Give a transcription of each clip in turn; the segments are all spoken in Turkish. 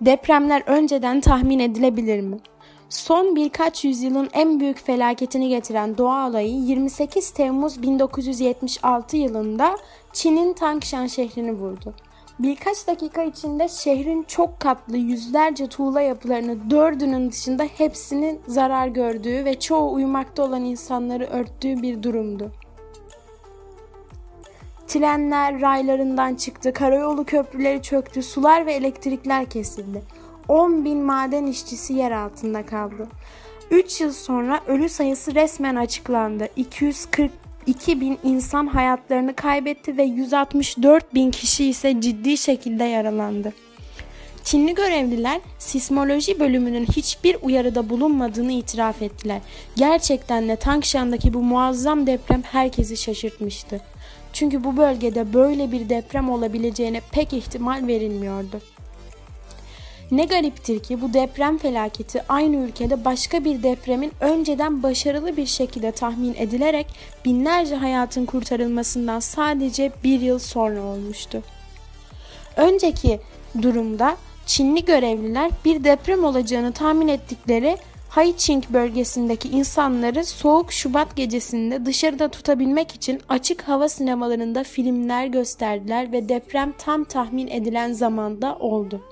Depremler önceden tahmin edilebilir mi? Son birkaç yüzyılın en büyük felaketini getiren doğa olayı 28 Temmuz 1976 yılında Çin'in Tangshan şehrini vurdu. Birkaç dakika içinde şehrin çok katlı yüzlerce tuğla yapılarını dördünün dışında hepsinin zarar gördüğü ve çoğu uyumakta olan insanları örttüğü bir durumdu. Trenler raylarından çıktı, karayolu köprüleri çöktü, sular ve elektrikler kesildi. 10 bin maden işçisi yer altında kaldı. 3 yıl sonra ölü sayısı resmen açıklandı. 242 bin insan hayatlarını kaybetti ve 164 bin kişi ise ciddi şekilde yaralandı. Çinli görevliler sismoloji bölümünün hiçbir uyarıda bulunmadığını itiraf ettiler. Gerçekten de Tangshan'daki bu muazzam deprem herkesi şaşırtmıştı. Çünkü bu bölgede böyle bir deprem olabileceğine pek ihtimal verilmiyordu. Ne gariptir ki bu deprem felaketi aynı ülkede başka bir depremin önceden başarılı bir şekilde tahmin edilerek binlerce hayatın kurtarılmasından sadece bir yıl sonra olmuştu. Önceki durumda Çinli görevliler bir deprem olacağını tahmin ettikleri Haiching bölgesindeki insanları soğuk Şubat gecesinde dışarıda tutabilmek için açık hava sinemalarında filmler gösterdiler ve deprem tam tahmin edilen zamanda oldu.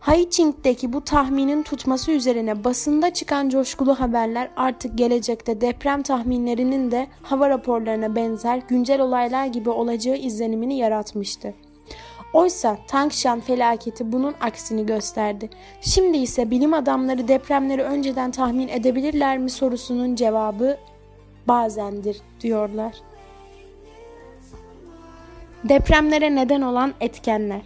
Haiching'deki bu tahminin tutması üzerine basında çıkan coşkulu haberler artık gelecekte deprem tahminlerinin de hava raporlarına benzer güncel olaylar gibi olacağı izlenimini yaratmıştı. Oysa Tangshan felaketi bunun aksini gösterdi. Şimdi ise bilim adamları depremleri önceden tahmin edebilirler mi sorusunun cevabı bazendir diyorlar. Depremlere neden olan etkenler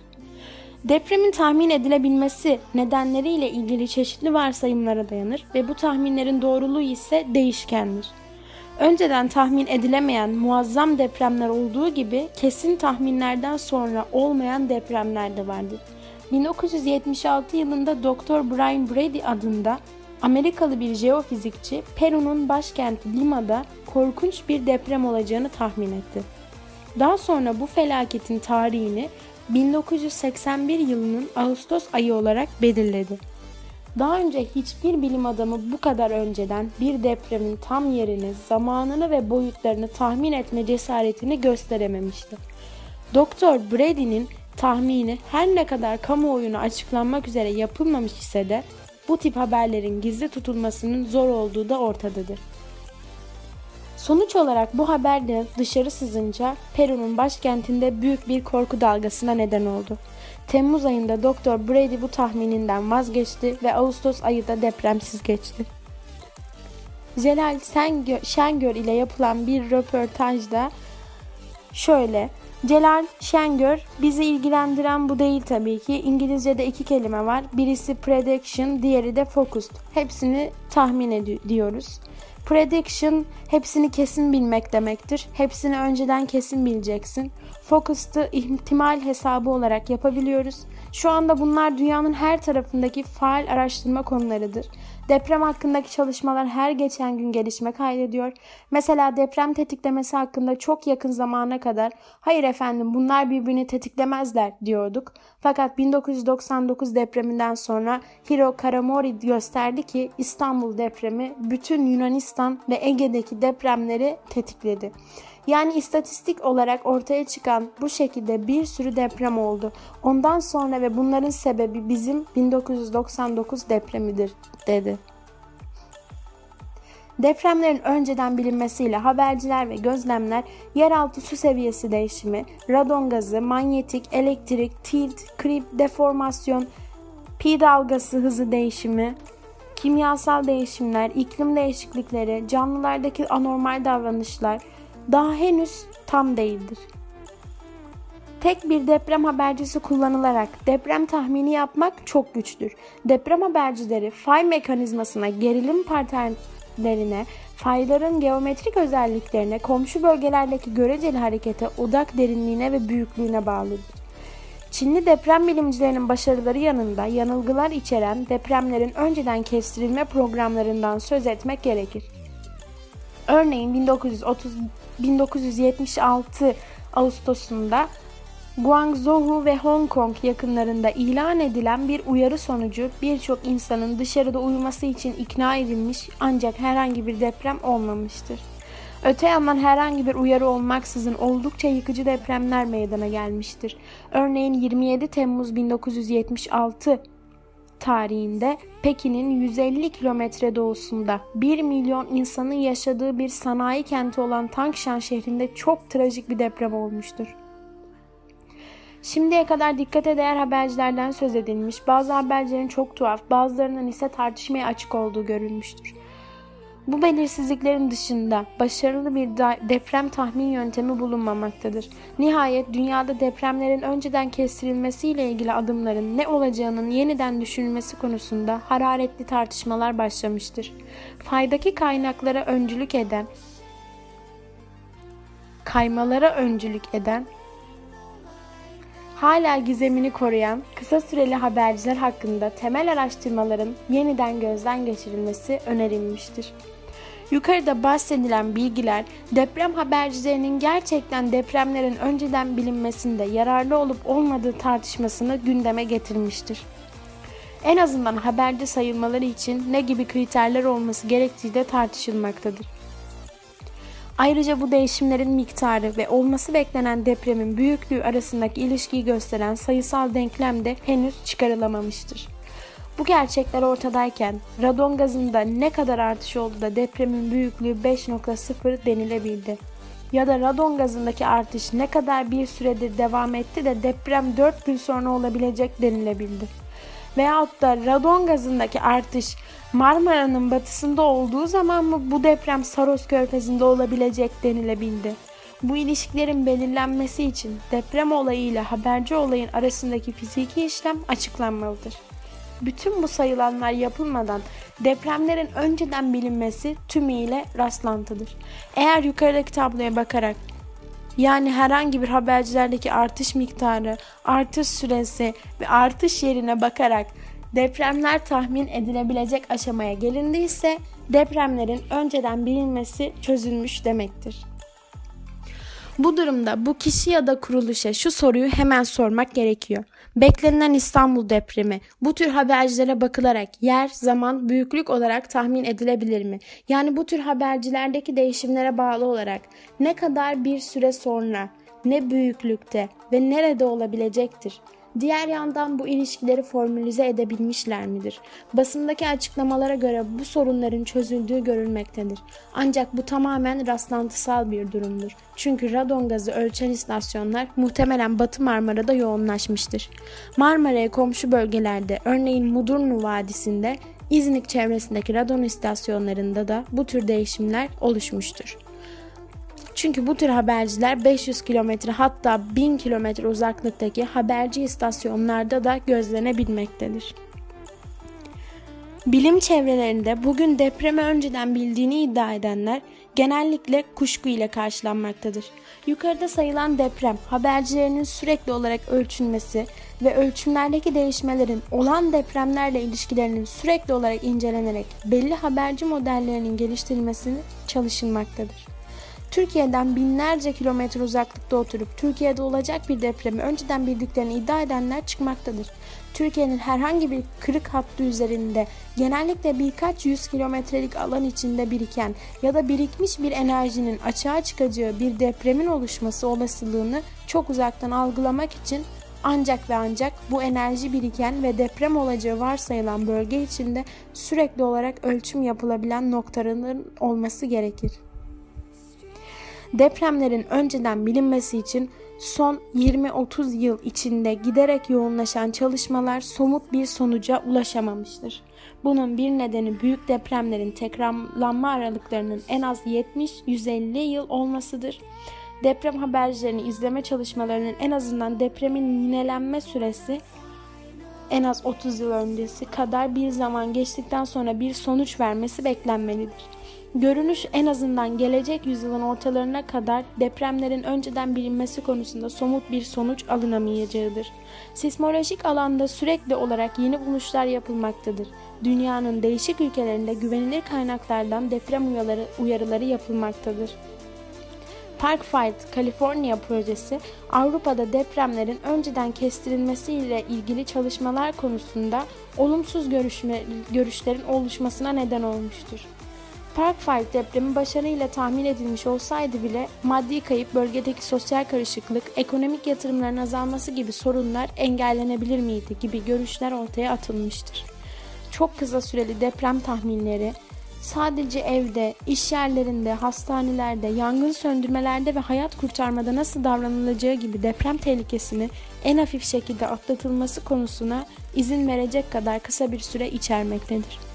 Depremin tahmin edilebilmesi nedenleriyle ilgili çeşitli varsayımlara dayanır ve bu tahminlerin doğruluğu ise değişkendir. Önceden tahmin edilemeyen muazzam depremler olduğu gibi kesin tahminlerden sonra olmayan depremler de vardır. 1976 yılında Dr. Brian Brady adında Amerikalı bir jeofizikçi Peru'nun başkenti Lima'da korkunç bir deprem olacağını tahmin etti. Daha sonra bu felaketin tarihini 1981 yılının Ağustos ayı olarak belirledi. Daha önce hiçbir bilim adamı bu kadar önceden bir depremin tam yerini, zamanını ve boyutlarını tahmin etme cesaretini gösterememişti. Doktor Brady'nin tahmini her ne kadar kamuoyuna açıklanmak üzere yapılmamış ise de bu tip haberlerin gizli tutulmasının zor olduğu da ortadadır. Sonuç olarak bu haber de dışarı sızınca Peru'nun başkentinde büyük bir korku dalgasına neden oldu. Temmuz ayında Doktor Brady bu tahmininden vazgeçti ve Ağustos ayı da depremsiz geçti. Celal Şengör ile yapılan bir röportajda şöyle Celal Şengör bizi ilgilendiren bu değil tabii ki. İngilizce'de iki kelime var. Birisi prediction, diğeri de focused. Hepsini tahmin ediyoruz. Prediction hepsini kesin bilmek demektir. Hepsini önceden kesin bileceksin. Focused'ı ihtimal hesabı olarak yapabiliyoruz. Şu anda bunlar dünyanın her tarafındaki faal araştırma konularıdır. Deprem hakkındaki çalışmalar her geçen gün gelişme kaydediyor. Mesela deprem tetiklemesi hakkında çok yakın zamana kadar hayır efendim bunlar birbirini tetiklemezler diyorduk. Fakat 1999 depreminden sonra Hiro Karamori gösterdi ki İstanbul depremi bütün Yunanistan ve Ege'deki depremleri tetikledi. Yani istatistik olarak ortaya çıkan bu şekilde bir sürü deprem oldu. Ondan sonra ve bunların sebebi bizim 1999 depremidir dedi. Depremlerin önceden bilinmesiyle haberciler ve gözlemler yeraltı su seviyesi değişimi, radon gazı, manyetik, elektrik, tilt, krip, deformasyon, pi dalgası hızı değişimi, kimyasal değişimler, iklim değişiklikleri, canlılardaki anormal davranışlar daha henüz tam değildir. Tek bir deprem habercisi kullanılarak deprem tahmini yapmak çok güçtür. Deprem habercileri fay mekanizmasına, gerilim paternlerine, fayların geometrik özelliklerine, komşu bölgelerdeki göreceli harekete, odak derinliğine ve büyüklüğüne bağlıdır. Çinli deprem bilimcilerinin başarıları yanında yanılgılar içeren depremlerin önceden kestirilme programlarından söz etmek gerekir. Örneğin 1930 1976 Ağustos'unda Guangzhou ve Hong Kong yakınlarında ilan edilen bir uyarı sonucu birçok insanın dışarıda uyuması için ikna edilmiş ancak herhangi bir deprem olmamıştır. Öte yandan herhangi bir uyarı olmaksızın oldukça yıkıcı depremler meydana gelmiştir. Örneğin 27 Temmuz 1976 tarihinde Pekin'in 150 kilometre doğusunda 1 milyon insanın yaşadığı bir sanayi kenti olan Tangshan şehrinde çok trajik bir deprem olmuştur. Şimdiye kadar dikkate değer habercilerden söz edilmiş, bazı habercilerin çok tuhaf, bazılarının ise tartışmaya açık olduğu görülmüştür. Bu belirsizliklerin dışında başarılı bir deprem tahmin yöntemi bulunmamaktadır. Nihayet dünyada depremlerin önceden kestirilmesiyle ilgili adımların ne olacağının yeniden düşünülmesi konusunda hararetli tartışmalar başlamıştır. Faydaki kaynaklara öncülük eden, kaymalara öncülük eden hala gizemini koruyan kısa süreli haberciler hakkında temel araştırmaların yeniden gözden geçirilmesi önerilmiştir. Yukarıda bahsedilen bilgiler deprem habercilerinin gerçekten depremlerin önceden bilinmesinde yararlı olup olmadığı tartışmasını gündeme getirmiştir. En azından haberci sayılmaları için ne gibi kriterler olması gerektiği de tartışılmaktadır. Ayrıca bu değişimlerin miktarı ve olması beklenen depremin büyüklüğü arasındaki ilişkiyi gösteren sayısal denklem de henüz çıkarılamamıştır. Bu gerçekler ortadayken radon gazında ne kadar artış oldu da depremin büyüklüğü 5.0 denilebildi? Ya da radon gazındaki artış ne kadar bir süredir devam etti de deprem 4 gün sonra olabilecek denilebildi? Veyahut da radon gazındaki artış Marmara'nın batısında olduğu zaman mı bu deprem Saros Körfezi'nde olabilecek denilebildi? Bu ilişkilerin belirlenmesi için deprem olayı ile haberci olayın arasındaki fiziki işlem açıklanmalıdır. Bütün bu sayılanlar yapılmadan depremlerin önceden bilinmesi tümüyle rastlantıdır. Eğer yukarıdaki tabloya bakarak yani herhangi bir habercilerdeki artış miktarı, artış süresi ve artış yerine bakarak depremler tahmin edilebilecek aşamaya gelindiyse depremlerin önceden bilinmesi çözülmüş demektir. Bu durumda bu kişi ya da kuruluşa şu soruyu hemen sormak gerekiyor. Beklenilen İstanbul depremi bu tür habercilere bakılarak yer, zaman, büyüklük olarak tahmin edilebilir mi? Yani bu tür habercilerdeki değişimlere bağlı olarak ne kadar bir süre sonra, ne büyüklükte ve nerede olabilecektir? Diğer yandan bu ilişkileri formülize edebilmişler midir? Basındaki açıklamalara göre bu sorunların çözüldüğü görülmektedir. Ancak bu tamamen rastlantısal bir durumdur. Çünkü radon gazı ölçen istasyonlar muhtemelen Batı Marmara'da yoğunlaşmıştır. Marmara'ya komşu bölgelerde örneğin Mudurnu Vadisi'nde İznik çevresindeki radon istasyonlarında da bu tür değişimler oluşmuştur. Çünkü bu tür haberciler 500 kilometre hatta 1000 kilometre uzaklıktaki haberci istasyonlarda da gözlenebilmektedir. Bilim çevrelerinde bugün depremi önceden bildiğini iddia edenler genellikle kuşku ile karşılanmaktadır. Yukarıda sayılan deprem habercilerinin sürekli olarak ölçülmesi ve ölçümlerdeki değişmelerin olan depremlerle ilişkilerinin sürekli olarak incelenerek belli haberci modellerinin geliştirilmesini çalışılmaktadır. Türkiye'den binlerce kilometre uzaklıkta oturup Türkiye'de olacak bir depremi önceden bildiklerini iddia edenler çıkmaktadır. Türkiye'nin herhangi bir kırık hattı üzerinde genellikle birkaç yüz kilometrelik alan içinde biriken ya da birikmiş bir enerjinin açığa çıkacağı bir depremin oluşması olasılığını çok uzaktan algılamak için ancak ve ancak bu enerji biriken ve deprem olacağı varsayılan bölge içinde sürekli olarak ölçüm yapılabilen noktaların olması gerekir. Depremlerin önceden bilinmesi için son 20-30 yıl içinde giderek yoğunlaşan çalışmalar somut bir sonuca ulaşamamıştır. Bunun bir nedeni büyük depremlerin tekrarlanma aralıklarının en az 70-150 yıl olmasıdır. Deprem habercilerini izleme çalışmalarının en azından depremin yinelenme süresi en az 30 yıl öncesi kadar bir zaman geçtikten sonra bir sonuç vermesi beklenmelidir. Görünüş en azından gelecek yüzyılın ortalarına kadar depremlerin önceden bilinmesi konusunda somut bir sonuç alınamayacağıdır. Sismolojik alanda sürekli olarak yeni buluşlar yapılmaktadır. Dünyanın değişik ülkelerinde güvenilir kaynaklardan deprem uyarıları, uyarıları yapılmaktadır. Park Fight California projesi Avrupa'da depremlerin önceden kestirilmesiyle ilgili çalışmalar konusunda olumsuz görüşme, görüşlerin oluşmasına neden olmuştur. Park Fight depremi başarıyla tahmin edilmiş olsaydı bile maddi kayıp, bölgedeki sosyal karışıklık, ekonomik yatırımların azalması gibi sorunlar engellenebilir miydi gibi görüşler ortaya atılmıştır. Çok kısa süreli deprem tahminleri, sadece evde, iş yerlerinde, hastanelerde, yangın söndürmelerde ve hayat kurtarmada nasıl davranılacağı gibi deprem tehlikesini en hafif şekilde atlatılması konusuna izin verecek kadar kısa bir süre içermektedir.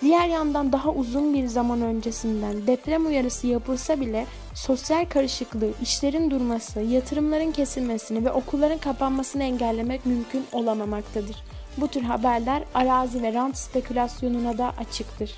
Diğer yandan daha uzun bir zaman öncesinden deprem uyarısı yapılsa bile sosyal karışıklığı, işlerin durması, yatırımların kesilmesini ve okulların kapanmasını engellemek mümkün olamamaktadır. Bu tür haberler arazi ve rant spekülasyonuna da açıktır.